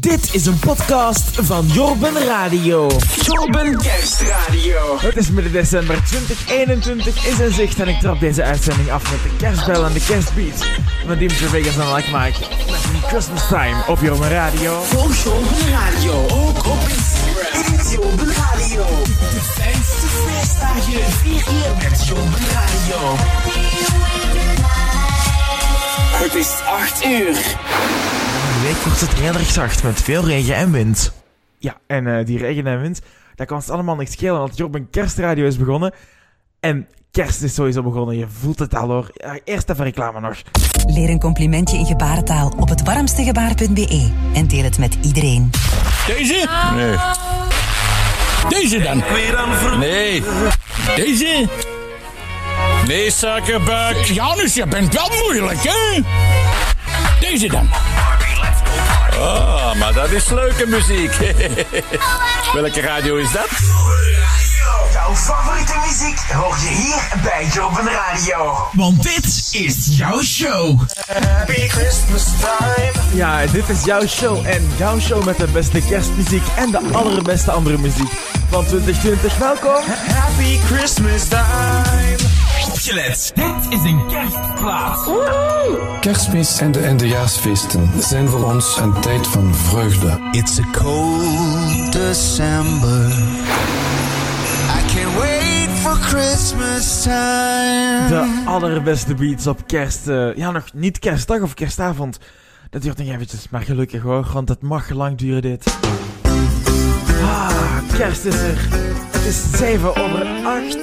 Dit is een podcast van Jorben Radio. Jorben Kerstradio. Het is midden december 2021 is in zicht en ik trap deze uitzending af met de kerstbel en de kerstbeat. Met Dimitri Vegas en Like Mike met Christmas Time op Jorben Radio. Volg Jorben Radio ook op Instagram. Jorben Radio. De fijnste feestdagen vier keer met Jorben Radio. Het is 8 uur. De week wordt het heel erg zacht met veel regen en wind. Ja, en eh, die regen en wind, dat kan het allemaal niks schelen, want Jorben Kerstradio is begonnen. En kerst is sowieso begonnen, je voelt het al hoor. Ja, eerst even reclame nog. Leer een complimentje in gebarentaal op hetwarmstegebaar.be en deel het met iedereen. Deze? Nee. Deze dan? Nee. Deze? Nee, suikerbuik. Janus, je bent wel moeilijk, hè? Deze dan? Ah, maar dat is leuke muziek. Welke radio is dat? Jouw favoriete muziek hoor je hier bij Jorben Radio. Want dit is jouw show. Happy Christmas time. Ja, dit is jouw show en jouw show met de beste kerstmuziek en de allerbeste andere muziek van 2020. Welkom! Happy Christmas time. Opgelet, dit is een kerstplaats. Kerstmis en de eindejaarsfeesten zijn voor ons een tijd van vreugde. It's a cold December. I can't wait for Christmas time. De allerbeste beats op kerst. eh, ja, nog niet kerstdag of kerstavond. Dat duurt nog eventjes, maar gelukkig hoor, want het mag lang duren dit. Ah, kerst is er. Het is 7 over 8.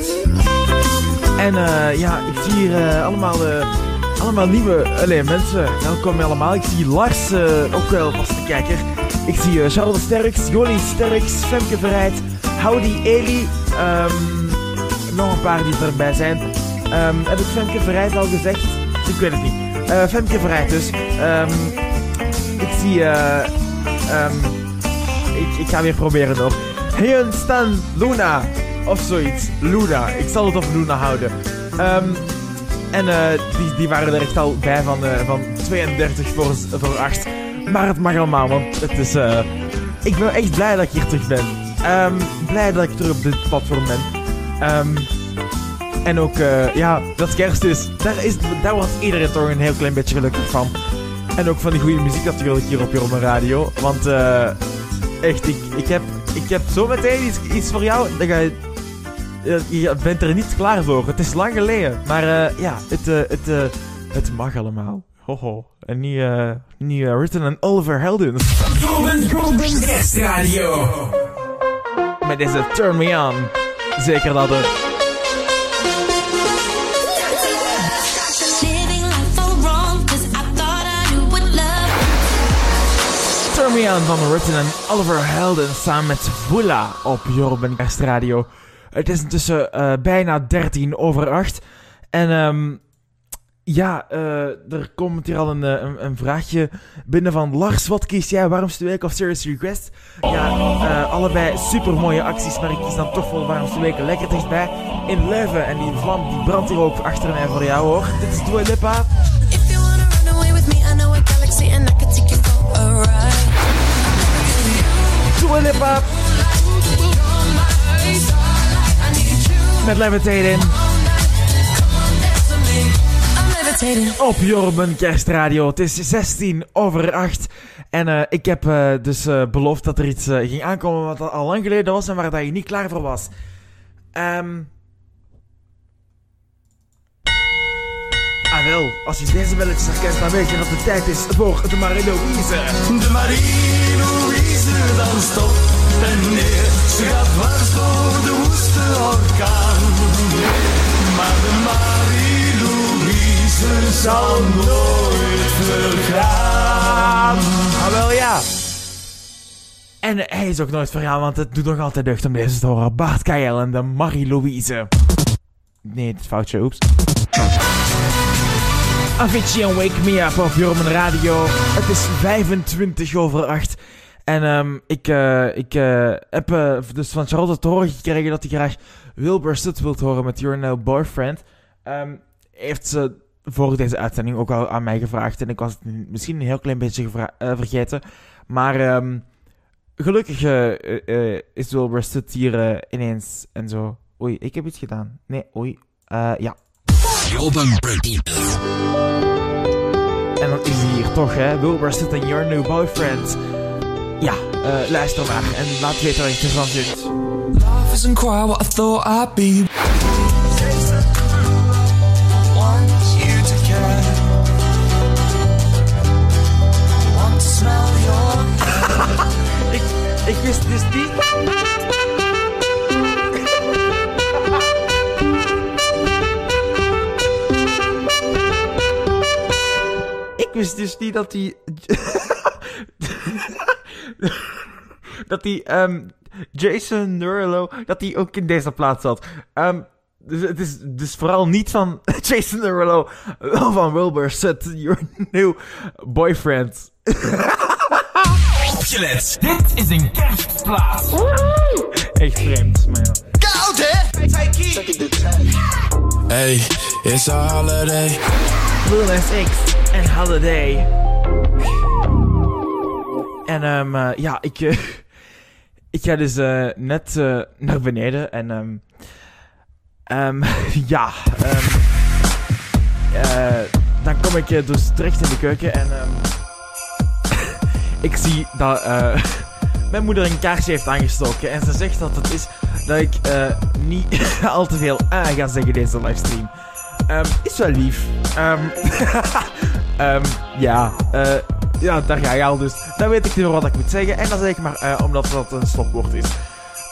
En eh, ja, ik zie hier eh, allemaal, eh, allemaal nieuwe allee, mensen. Welkom allemaal. Ik zie Lars, ook wel vaste kijker. Ik zie Charles Sterks, Jolie Sterks, Femke Verrijd, Howdy Eli. ehm, nog een paar die erbij zijn. Ehm, heb ik Femke Verrijd al gezegd? Ik weet het niet. Femke Verrijd dus. Ehm, ik zie... ik, ik ga weer proberen nog. Heun Stan Luna. Of zoiets. Luna. Ik zal het op Luna houden. Ehm, en eh, die, die waren er echt al bij van, eh, van 32 voor, voor 8. Maar het mag allemaal, want het is... eh, ik ben echt blij dat ik hier terug ben. Ehm, blij dat ik terug op dit platform ben. Ehm, en ook, ja, dat kerst is. Daar, is. daar wordt iedereen toch een heel klein beetje gelukkig van. En ook van die goede muziek natuurlijk hier op Jorma Radio. Want echt, ik, ik, heb, ik heb zo meteen iets, iets voor jou. Dat ga je, eh, je bent er niet klaar voor. Het is lang geleden. Maar eh, ja, het, eh, het, eh, het mag allemaal. Hoho. En niet, eh niet written en Oliver Heldens. Jorben Jorben Kerstradio. Met deze Turn Me On. Zeker dat het. On van Written en Oliver Helden samen met Vula op Jorben Kerstradio. Het is intussen eh, bijna 13 over 8. En ehm ja, eh, er komt hier al een, eh, een, een vraagje binnen van Lars. Wat kies jij, warmste week of Serious Request? Ja, allebei super mooie acties, maar ik kies dan toch voor warmste week lekker dichtbij in Leuven. En die vlam die brandt hier ook achter mij voor jou hoor. Dit is Dua Lipa. If you wanna run away with me, I know a galaxy Lipa met Levitating. Op Jorben Kerstradio. Het is 16 over 8. En eh, ik heb eh, dus eh, beloofd dat er iets ging aankomen wat al lang geleden was en waar dat je niet klaar voor was. Ehm. Ah wel, als je deze belletjes herkent, dan weet je dat het tijd is voor de Marie-Louise. De Marie-Louise danst op en neer. Ze gaat dwars door de woeste orkaan. Maar de Marie-Louise zal nooit vergaan. Ah wel ja. En hij is ook nooit vergaan, want het doet nog altijd deugd om deze te horen. Bart Kael en de Marie-Louise. Nee, het is foutje, oeps. Avicii en Wake Me Up op Jormen Radio. Het is 25 over 8. En ehm, ik, eh, ik eh, heb eh, dus van Charlotte te horen gekregen dat hij graag Wilbur Soot wilt horen met Your Now Boyfriend. Ehm, heeft ze voor deze uitzending ook al aan mij gevraagd. En ik was het misschien een heel klein beetje vergeten. Maar ehm, gelukkig is Wilbur Soot hier ineens en zo. Oei, ik heb iets gedaan. Nee, oei. Ja. En dan is hij hier toch, hè? Wilbur Soot en Your New Boyfriend. Ja, eh, luister maar en laat weten wat je ervan vindt. Life isn't quite what I thought I'd be. Ik, ik wist dus niet. ik wist dus niet dat hij. dat hij. ehm, Jason Derulo. dat hij ook in deze plaats zat. Ehm, dus het is dus vooral niet van Jason Derulo. Wel van Wilbur Soot, your new boyfriend. Opgelet. Dit is een kerstplaat. Echt vreemd, maar ja. Hey, it's a holiday. Lil Nas X en Holiday. En ehm eh, ja, ik, eh, ik ga dus eh, net eh, naar beneden en ehm ehm, ja, eh, dan kom ik dus terecht in de keuken en ik zie dat mijn moeder een kaarsje heeft aangestoken en ze zegt dat het is dat ik niet al te veel aan ga zeggen deze livestream. Is wel lief. Ja, eh, ja, daar ga je al dus. Dan weet ik niet meer wat ik moet zeggen. En dan zeg ik maar eh, omdat dat een stopwoord is.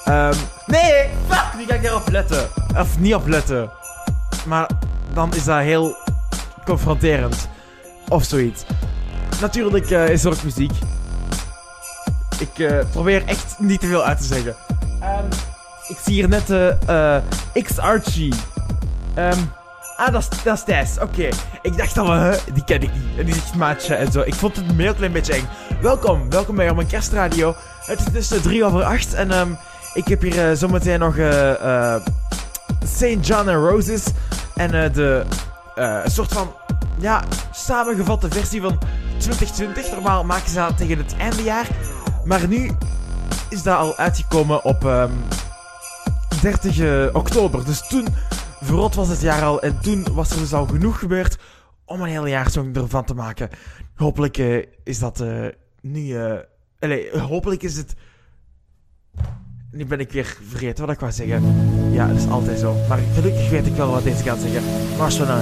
Ehm, nee, fuck, die ga ik erop letten. Of niet op letten. Maar dan is dat heel confronterend. Of zoiets. Natuurlijk eh, is er ook muziek. Ik eh, probeer echt niet te veel uit te zeggen. Ehm, ik zie hier net eh, eh, X Archie. Ehm, ah, dat is, dat is Thijs. Oké. Ik dacht al, hè, die ken ik niet. En die zegt maatje en zo. Ik vond het een heel klein beetje eng. Welkom, welkom bij mijn kerstradio. Het is dus eh, drie over acht en ehm, ik heb hier eh, zometeen nog eh eh St. John and Roses. En de soort van ja, samengevatte versie van 2020. Normaal maken ze dat tegen het eindejaar. Maar nu is dat al uitgekomen op ehm 30 eh, oktober. Dus toen verrot was het jaar al. En toen was er dus al genoeg gebeurd om een heel jaarsong ervan te maken. Hopelijk eh, is dat eh, nu... eh allee, hopelijk is het... Nu ben ik weer vergeten wat ik wou zeggen. Ja, dat is altijd zo. Maar gelukkig weet ik wel wat deze gaat zeggen.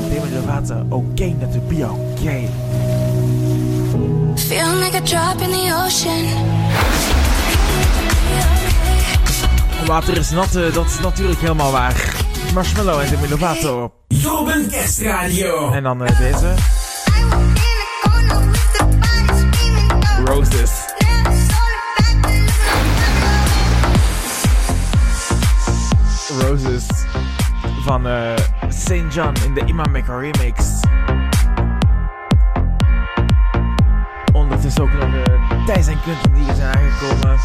Thema willen water, oké, net to be oké. Feel like a drop in the ocean. Water is nat, eh, dat is natuurlijk helemaal waar. Marshmallow en Demi Lovato. Kerstradio. En dan eh, deze. Roses. Roses. Van eh St. John in de Imam Mecca remix. Ondertussen ook nog eh Thijs en Quentin die zijn aangekomen.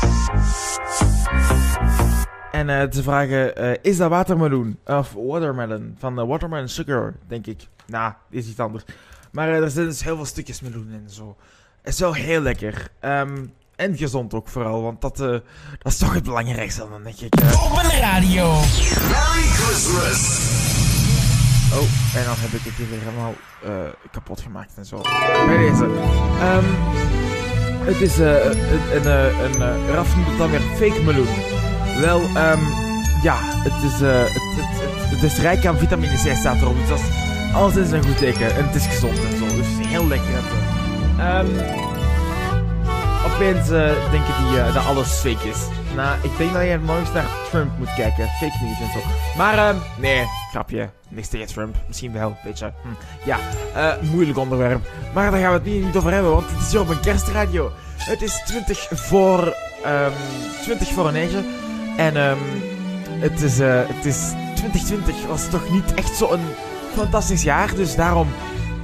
En eh te vragen, eh, is dat watermeloen? Of watermelon? Van de watermelon sugar, denk ik. Nou, is iets anders. Maar eh, er zijn dus heel veel stukjes meloen en zo. Het is wel heel lekker. Ehm, en gezond ook vooral, want dat, eh, dat is toch het belangrijkste dan, denk ik. eh. Op een radio. Merry Christmas. Oh, en dan heb ik het hier weer helemaal eh, kapot gemaakt en zo. Bij deze. Ehm, het is eh, een, een, eh, een, eh, Raf noemt het dan weer fake meloen. Wel, ehm, ja, het is, eh, het, het, het, het is rijk aan vitamine C staat erop. Dus dat is altijd een goed teken. En het is gezond en zo. Dus heel lekker en zo. Ehm, opeens eh, denken die eh, dat alles fake is. Nou, ik denk dat je eens naar Trump moet kijken. Fake news en zo. Maar, ehm, nee, grapje. Niks tegen Trump. Misschien wel, weet je. Hm. Ja, moeilijk onderwerp. Maar daar gaan we het niet, niet over hebben, want het is hier op een kerstradio. Het is 20 voor, ehm 20 voor 9. En, ehm het is, eh, het is 2020 was toch niet echt zo'n fantastisch jaar. Dus daarom,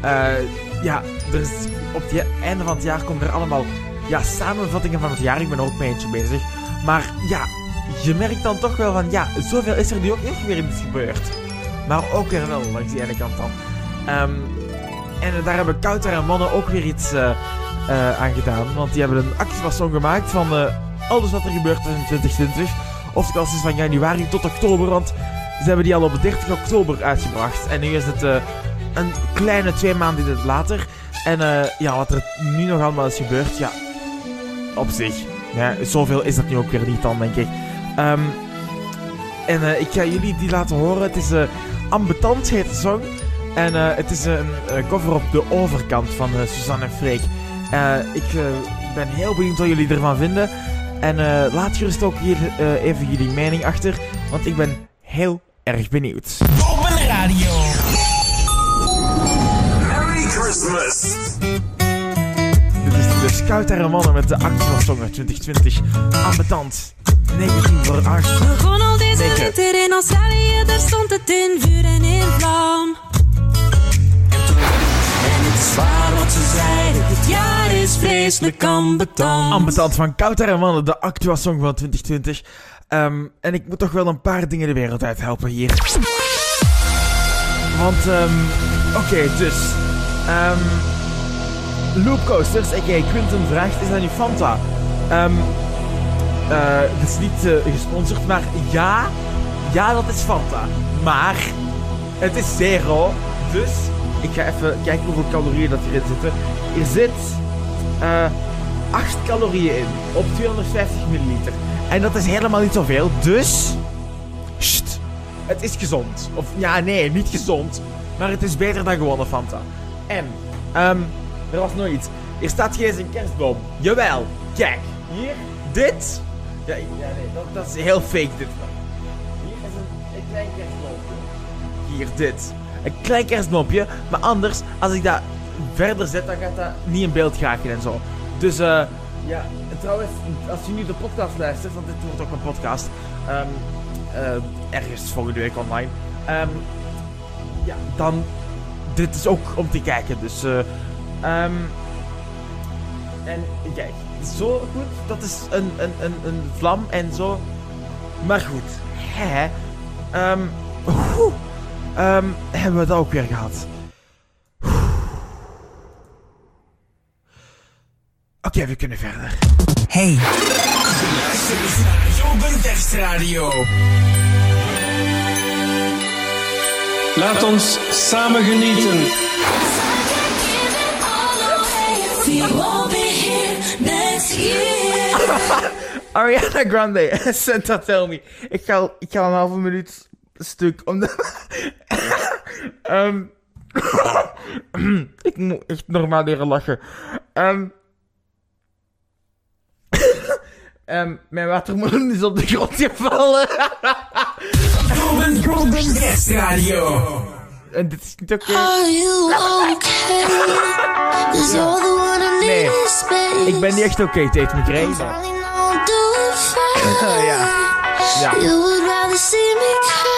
eh, ja, er is, op het einde van het jaar komen er allemaal ja, samenvattingen van het jaar. Ik ben ook mee bezig. Maar ja, je merkt dan toch wel van, ja, zoveel is er nu ook niet weer iets gebeurd. Maar ook weer wel, langs die ene kant dan. Ehm, en daar hebben Kouter en Mannen ook weer iets, eh, aan gedaan. Want die hebben een actievastsong gemaakt van alles wat er gebeurt in 2020. Oftewel sinds van januari tot oktober. Want ze hebben die al op 30 oktober uitgebracht. En nu is het eh, een kleine twee maanden later. En eh, ja, wat er nu nog allemaal is gebeurd, ja, op zich. Ja, zoveel is dat nu ook weer niet dan, denk ik. Ehm, en eh, ik ga jullie die laten horen. Het is uh, Ambetant heet de song. En het is een cover op de overkant van Suzanne en Freek. Ik ben heel benieuwd wat jullie ervan vinden. En eh, laat gerust ook hier eh, even jullie mening achter. Want ik ben heel erg benieuwd. Open Radio. Merry Christmas. Dit is de Scout en Mannen met de Activa Songer 2020. Ambetant. 19 voor 8. Begon al deze winter in Australië, daar stond het in vuur en in vlam. En het is waar wat ze zeiden, dit jaar is vreselijk ambetant. Ambetant van Kouter en Mannen, de Actua Song van 2020. Ehm, en ik moet toch wel een paar dingen de wereld uit helpen hier. Want, ehm, oké, dus. ehm Loopcoasters, a.k.a. Quinten vraagt, is dat nu Fanta? Eh, het is niet eh, gesponsord, maar ja, ja, dat is Fanta. Maar, het is zero, dus ik ga even kijken hoeveel calorieën dat hierin zitten. Er zit eh 8 calorieën in op 250 milliliter. En dat is helemaal niet zoveel, dus... Het is gezond. Of ja, nee, niet gezond. Maar het is beter dan gewone Fanta. En, ehm, er was nog iets. Er staat geen een kerstboom. Jawel, kijk, hier, dit. Ja, nee, dat, dat is heel fake dit. Hier is een, een klein kerstboompje. Hier, dit. Een klein kerstboompje, maar anders, als ik dat verder zet, dan gaat dat niet in beeld geraken en zo. Dus, eh, ja, en trouwens, als je nu de podcast luistert, want dit wordt ook een podcast, eh, ergens volgende week online, ehm, ja, dan, dit is ook om te kijken, dus, eh, ehm, en kijk, zo goed, dat is een, een, een, een vlam en zo, maar goed, hè, ehm, oeh, ehm, hebben we dat ook weer gehad. Oké, we kunnen verder. Hey, Luister eens naar Jobben Kerstradio. Laat ons samen genieten. We won't be here next year. Ariana Grande, Santa Tell Me. Ik ga, ik ga een halve minuut stuk om de... Ehm, ik moet echt normaal leren lachen. Ehm, ehm, mijn watermeloen is op de grond gevallen. Jobben Jobben Kerstradio. en dit is niet oké. Are you okay? Cause you're the one I Nee. Ik ben niet echt oké, Tate McRae. Darling, I'll do it fine. ja. Ja. You would rather see me cry.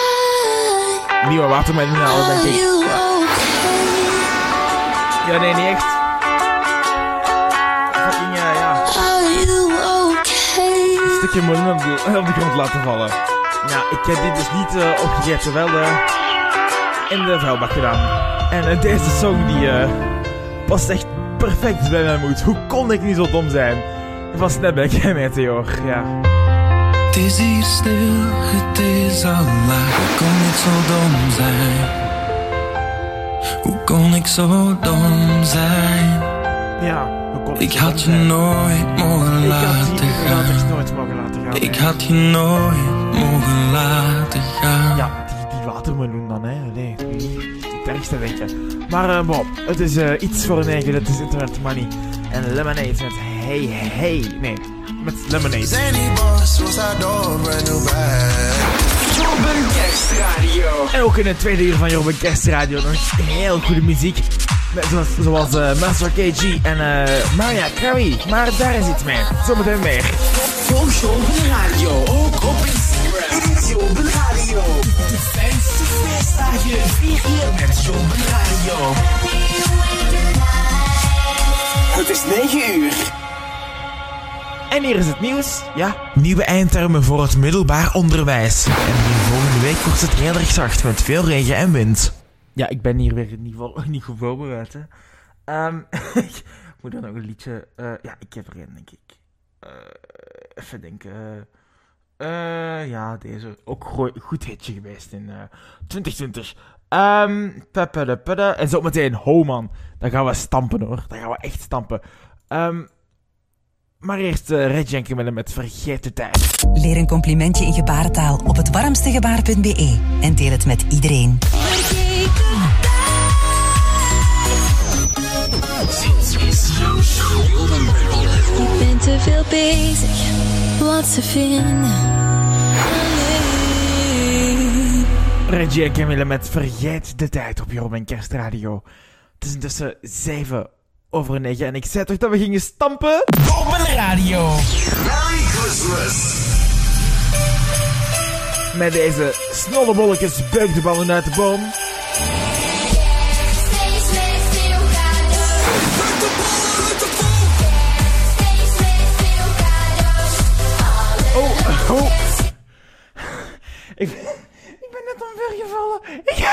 Nieuwe watermeloen halen, denk Are ik. you okay? Ja, nee, niet echt. Fucking, ja, ja. Are you okay? Een stukje meloen op de, op de grond laten vallen. Ja, ik heb dit dus niet eh, opgegeten, wel eh, in de vuilbak gedaan. En eh, deze song die eh, past echt perfect bij mijn moed. Hoe kon ik niet zo dom zijn? Van Snapback en Meteor, ja. Het is hier stil, het is al laat. Hoe kon ik zo dom zijn? Hoe kon ik zo dom zijn? Ja, hoe kon Ik zo had dom je zijn? nooit mogen Ik had laten die inderdaad echt gaan. nooit mogen laten gaan. Ik nee. had je nooit mogen laten gaan. Ja, die, die watermeloen dan, hè. Nee, het ergste denken. Maar, eh, bon, het is eh, iets voor een eigen. Het is Internet Money. En Lemonade met Hey Hey. Nee, met Lemonade. Zany boss, suicide door, brand new bag. Jobben Kerstradio. En ook in het tweede uur van Robin Kerstradio nog heel goede muziek. Met, zoals zoals eh, Master KG en eh Mariah Carey. Maar daar is iets mee. Zometeen meer. Volg Jobben Radio ook op Instagram. Jobben Radio. De fijnste feestdagen vier hier met Jobben Radio. Het is 9 uur. En hier is het nieuws. Ja, nieuwe eindtermen voor het middelbaar onderwijs. En volgende week wordt het heel erg zacht met veel regen en wind. Ja, ik ben hier weer niet, vol, niet goed voorbereid. Hè. Ehm, Moet er nog een liedje... eh, ja, ik heb er een, denk ik. Eh, even denken. Eh, ja, deze. Ook goed hitje geweest in eh 2020. Ehm peppedeppede. En zo meteen, ho man. Dan gaan we stampen hoor. Dan gaan we echt stampen. Ehm, maar eerst uh, Reggie en Camille met Vergeet de Tijd. Leer een complimentje in gebarentaal op het warmstegebaar.be en deel het met iedereen. Ik ben te veel bezig, wat te vinden. Reggie en Camille met Vergeet de Tijd op Jeroen en Kerstradio. Het is intussen 7 over 9 en ik zei toch dat we gingen stampen? Robben Radio. Merry Christmas. Met deze snollebolletjes buik de ballen uit de boom. Oh, oh. Ik, ben- ik ben net omvergevallen. Ik-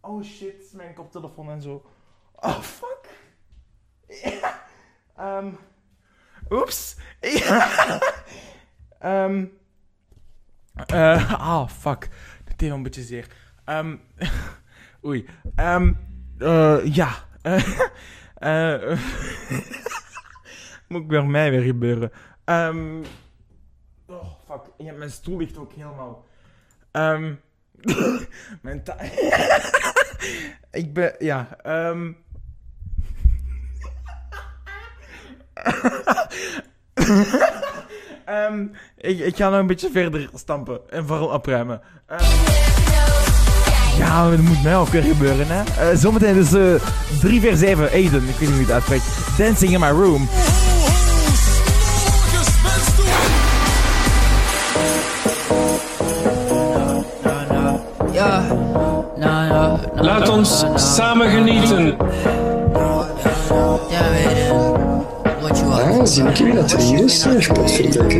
Oh shit, mijn koptelefoon en zo. Oh fuck. Ja. Ehm. Oeps. Ja. Ehm. eh, ah, fuck. Dat deed wel een beetje zeer. Ehm. oei. Eh, ja. Eh, moet bij mij weer gebeuren. Ehm. oh, fuck. Ja, mijn stoel ligt ook helemaal. Ehm. mijn ta... ik ben... Ja. Ehm. Ehm, ik, ik ga nog een beetje verder stampen en vooral opruimen. Ehm, ja, dat moet mij ook weer gebeuren, hè. Eh, zometeen is eh 3 vers 7, Aiden, ik weet niet hoe je het uitspreekt. Dancing in my room. Samen genieten. Ah, zie ik wie dat er hier is, potverdikke.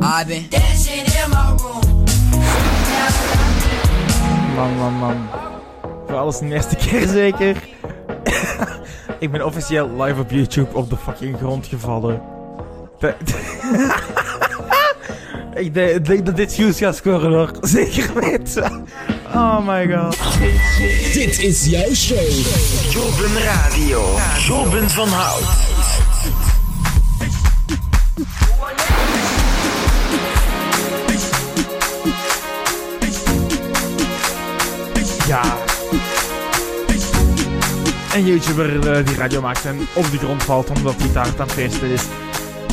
I've been dancing in my room. Man, man, man. Voor alles de eerste keer zeker. ik ben officieel live op YouTube op de fucking grond gevallen. De- ik denk, ik denk dat dit views gaat scoren hoor. Zeker weten. Oh my god. Dit is jouw show. Jobben Radio. Jobben van Hout. Ja. Een YouTuber eh, die radio maakt en op de grond valt omdat hij daar aan het feesten is.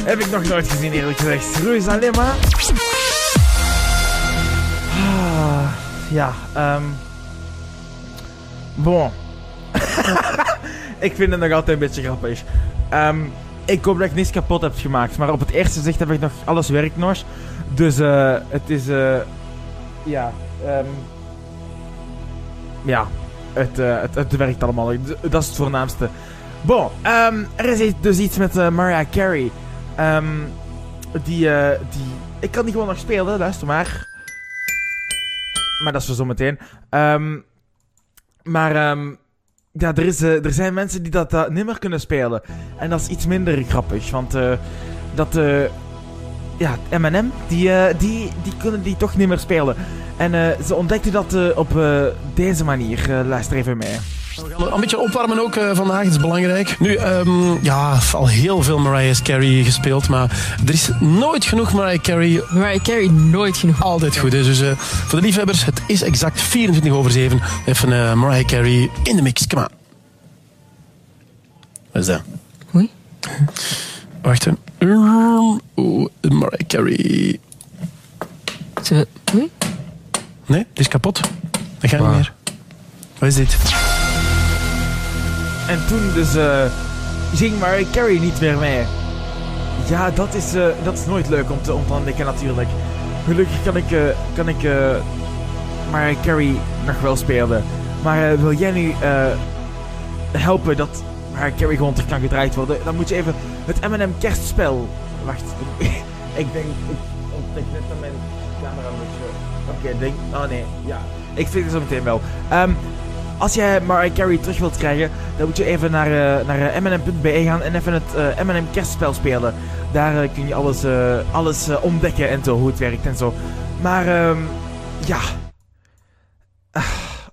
Heb ik nog nooit gezien eerlijk gezegd. Ruiz alleen maar. Ja, ehm. Bon. ik vind het nog altijd een beetje grappig. Ehm, ik hoop dat ik niets kapot heb gemaakt, maar op het eerste zicht heb ik nog alles werkt nog. Dus eh, het is eh. ja, ehm. ja, het, eh, het, het werkt allemaal. Dat is het voornaamste. Bon, ehm, er is dus iets met eh, Mariah Carey. Die, eh, die... Ik kan die gewoon nog spelen, luister maar. Maar dat is voor zometeen. Ehm maar ehm, ja, er, is, eh, er zijn mensen die dat, dat niet meer kunnen spelen. En dat is iets minder grappig, want eh, dat... eh ja, M&M, die, eh, die, die kunnen die toch niet meer spelen. En eh, ze ontdekten dat eh, op eh, deze manier. Eh, luister even mee. We gaan een beetje opwarmen ook eh, vandaag, dat is belangrijk. Nu, ehm, ja, al heel veel Mariah Carey gespeeld, maar er is nooit genoeg Mariah Carey. Mariah Carey nooit genoeg. Altijd goed, hè. dus eh, voor de liefhebbers, het is exact 24 over 7. Even eh, Mariah Carey in de mix, kom aan. Wat is dat? Oei. Wacht, hè. Oeh, Mariah Carey. Oei. Nee, die is kapot. Dat gaat niet meer. Wat is dit? En toen dus eh ging Mariah Carey niet meer mee. Ja, dat is, eh, dat is nooit leuk om te, ontdekken natuurlijk. Gelukkig kan ik, eh, kan ik Mariah Carey nog wel spelen. Maar wil jij nu helpen dat Mariah Carey gewoon terug kan gedraaid worden? Dan moet je even het M&M kerstspel... Wacht, ik denk... Ik ontdek net dat mijn camera. Oké, denk... Oh nee, ja. Ik vind het zo meteen wel. Ehm, als jij Mariah Carey terug wilt krijgen, dan moet je even naar, uh, naar uh, mnm.be gaan en even het uh, M&M kerstspel spelen. Daar kun je alles, alles ontdekken en zo, hoe het werkt en zo. Maar, um, ja... Ah,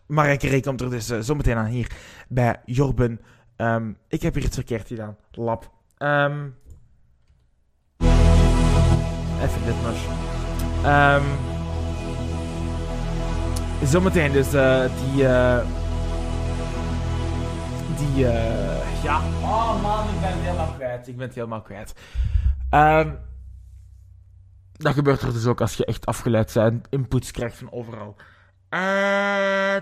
Mariah Carey komt er dus zometeen aan hier bij Jorben. Um, ik heb hier iets verkeerd gedaan. Lap. Um, even dit. Um, zometeen dus die... Uh, die... Uh, ja. Oh man, ik ben helemaal kwijt. Ik ben het helemaal kwijt. Um, dat gebeurt er dus ook als je echt afgeleid bent. Inputs krijgt van overal. Uh,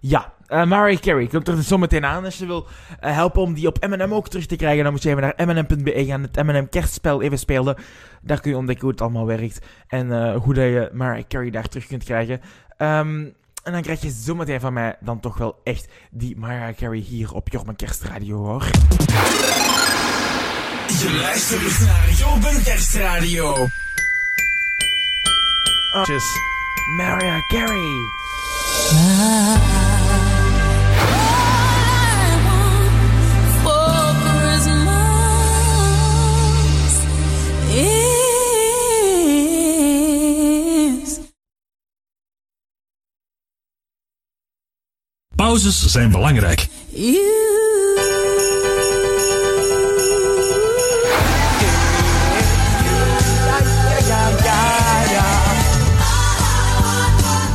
ja, uh, Mariah Carey komt er dus zometeen aan. Als je wil helpen om die op M&M ook terug te krijgen, dan moet je even naar mnm.be gaan. Het M&M kerstspel even spelen. Daar kun je ontdekken hoe het allemaal werkt. En hoe dat je Mariah Carey daar terug kunt krijgen. Um, en dan krijg je zometeen van mij dan toch wel echt die Mariah Carey hier op Jorben Kerstradio, hoor. Je luistert dus naar Jorben Kerstradio. Oh, Mariah Carey. Pauzes zijn belangrijk.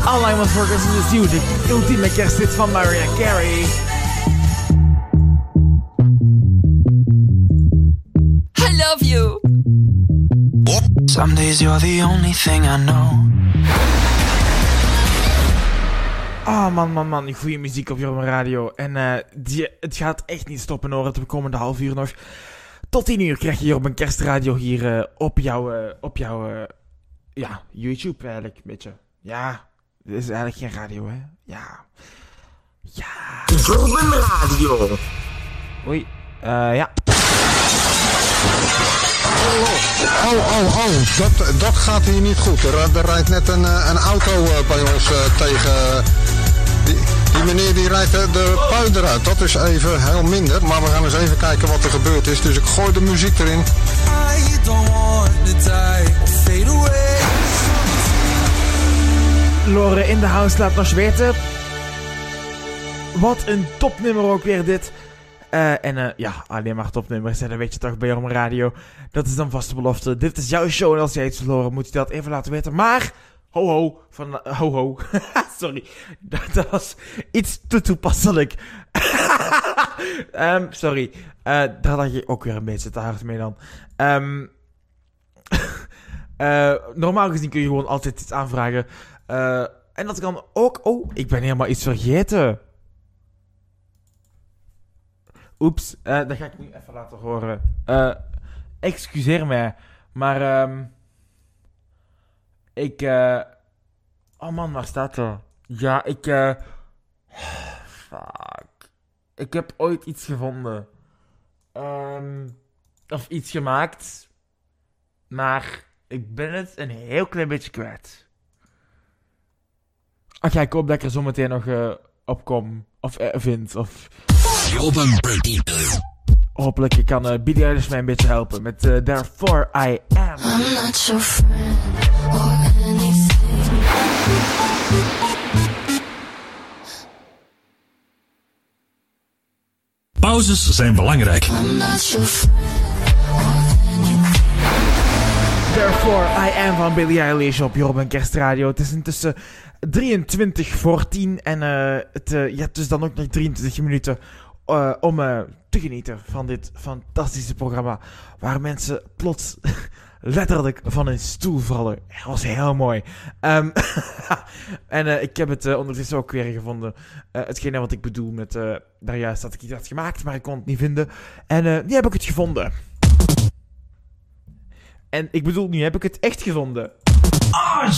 All I Want For Christmas Is You, de ultieme kersthit van Mariah Carey. I love you. Some days you're the only thing I know. Oh, man, man, man. Goede muziek op Jorma Radio. En uh, die, het gaat echt niet stoppen hoor, het komende half uur nog. Tot 10 uur krijg je hier op een kerstradio hier uh, op jouw, uh, op jouw ja, YouTube eigenlijk, een beetje. Ja, dit is eigenlijk geen radio, hè. Ja. Ja. Jorben Radio. Oei, uh, ja. Oh, oh, oh, dat, dat gaat hier niet goed. Er, er rijdt net een, een auto bij ons uh, tegen... Die, die, meneer die rijdt de, de puin eruit. Dat is even heel minder. Maar we gaan eens even kijken wat er gebeurd is. Dus ik gooi de muziek erin. I don't want to die or fade away. Lore in de house laat nog weten. Wat een topnummer ook weer dit. Uh, en uh, ja, alleen maar topnummers. En dan weet je toch bij Jorm Radio. Dat is dan vaste belofte. Dit is jouw show. En als jij iets verloren, moet je dat even laten weten. Maar, ho ho. Van, uh, ho ho. Sorry. Dat, was iets te toepasselijk. um, sorry. daar had je ook weer een beetje te hard mee dan. Um, normaal gezien kun je gewoon altijd iets aanvragen. en dat kan ook... Oh, ik ben helemaal iets vergeten. Oeps, dat ga ik nu even laten horen. Excuseer mij, maar um, ik. Uh, oh man, waar staat er? Ja, ik. Uh, fuck. Ik heb ooit iets gevonden. Um, of iets gemaakt. Maar ik ben het een heel klein beetje kwijt. Oké, okay, ik hoop dat ik er zo meteen nog uh, op kom. Of vind. Of. Hopelijk kan uh, Eilish mij een beetje helpen met uh, Therefore I Am. I'm not your friend anything. Pauzes zijn belangrijk. Therefore I Am van Billie Eilish op Jorben Kerstradio. Het is intussen 23 voor 10 en uh, het, uh, je hebt dus dan ook nog 23 minuten uh, om te genieten van dit fantastische programma. Waar mensen plots letterlijk van hun stoel vallen. Dat was heel mooi. Um, en uh, ik heb het ondertussen ook weer gevonden. hetgene wat ik bedoel met daar juist dat ik iets had gemaakt, maar ik kon het niet vinden. En nu heb ik het gevonden. En ik bedoel, nu heb ik het echt gevonden. Oh,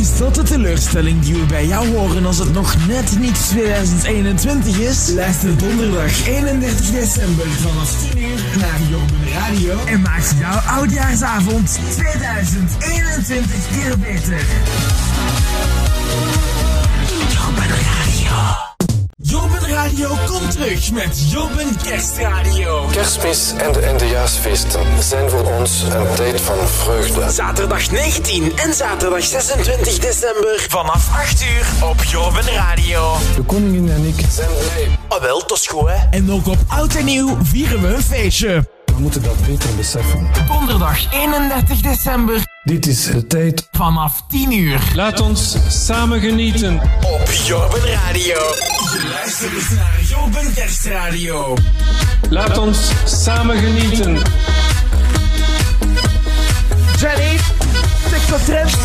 Is dat de teleurstelling die we bij jou horen als het nog net niet 2021 is? Luister donderdag 31 december vanaf 10 uur naar Jorben Radio en maak jouw oudjaarsavond 2021 keer beter. Jorben Radio komt terug met Jorben Kerstradio. Kerstmis en de Eindejaarsfeesten zijn voor ons een tijd van vreugde. Zaterdag 19 en zaterdag 26 december vanaf 8 uur op Jorben Radio. De koningin en ik zijn blij. Ah wel, dat is goed hè. En ook op oud en nieuw vieren we een feestje. We moeten dat beter beseffen. Donderdag 31 december Dit is de tijd. vanaf 10 uur. Laat ons samen genieten. Op Jorben Radio. Je luistert dus naar Jorben Kerstradio. Laat ons samen genieten. Jenny, TikTok trend.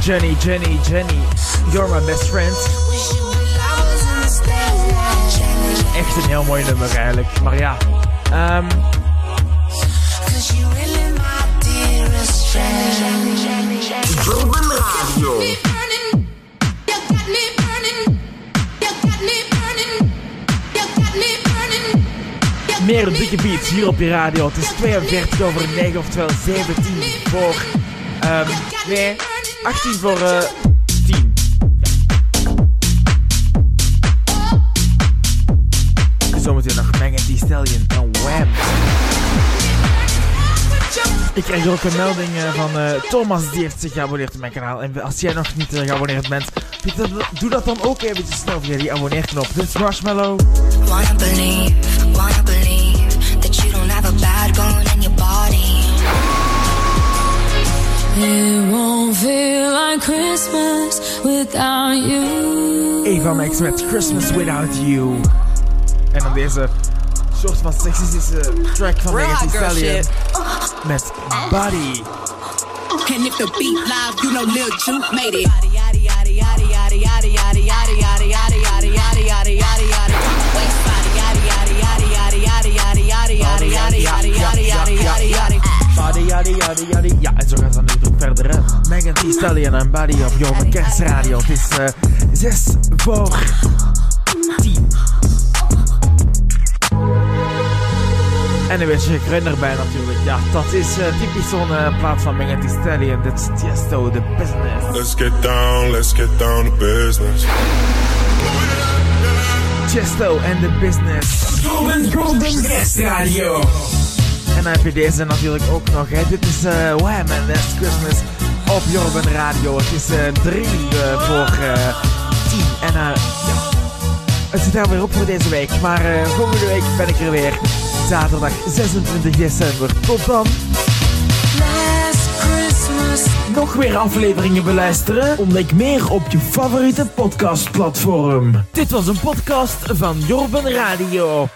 Jenny, Jenny, Jenny, you're my best friend. Echt een heel mooi nummer eigenlijk. Maar ja, ehm Radio. meer dikke beats hier op je radio. Het is 42 over 9, oftewel 17 voor... ehm nee, 18 voor eh Zometeen nog Megan Thee Stallion en Wham. Ik krijg ook een melding eh, van eh, Thomas, die heeft zich geabonneerd op mijn kanaal. En als jij nog niet eh, geabonneerd bent, doe dat, doe dat dan ook eventjes snel via die abonneerknop. Dit is Marshmallow. Wanna believe, wanna believe that you don't have a bad bone in your body. It won't feel like Christmas without you. Eva Max met Christmas Without You. En dan deze soort van sexistische track van Megan Thee Stallion. Met Body. And if the beat live, you know Lil Juke made it. Body, yadi, yadi, yadi. Ja, en zo gaat het dan natuurlijk verder. Hè. Megan Thee Stallion en Body op Jorma Kerstradio. Het is eh 6 voor En dan weet je ik erbij natuurlijk. Ja, dat is eh, typisch zo'n eh, plaat van Megan Thee Stallion. Dit is Tiesto, The Business. Let's get down, let's get down to business. Chesto en The Business. Golden Golden Kerstradio. En dan heb je deze natuurlijk ook nog. Hè. Dit is eh Wham and Last Christmas op Jorben Radio. Het is eh 3 voor eh 10. En eh ja, het zit daar weer op voor deze week. Maar eh, volgende week ben ik er weer. Zaterdag 26 december. Tot dan. Nog weer afleveringen beluisteren? Ontdek meer op je favoriete podcastplatform. Dit was een podcast van Jorben Radio.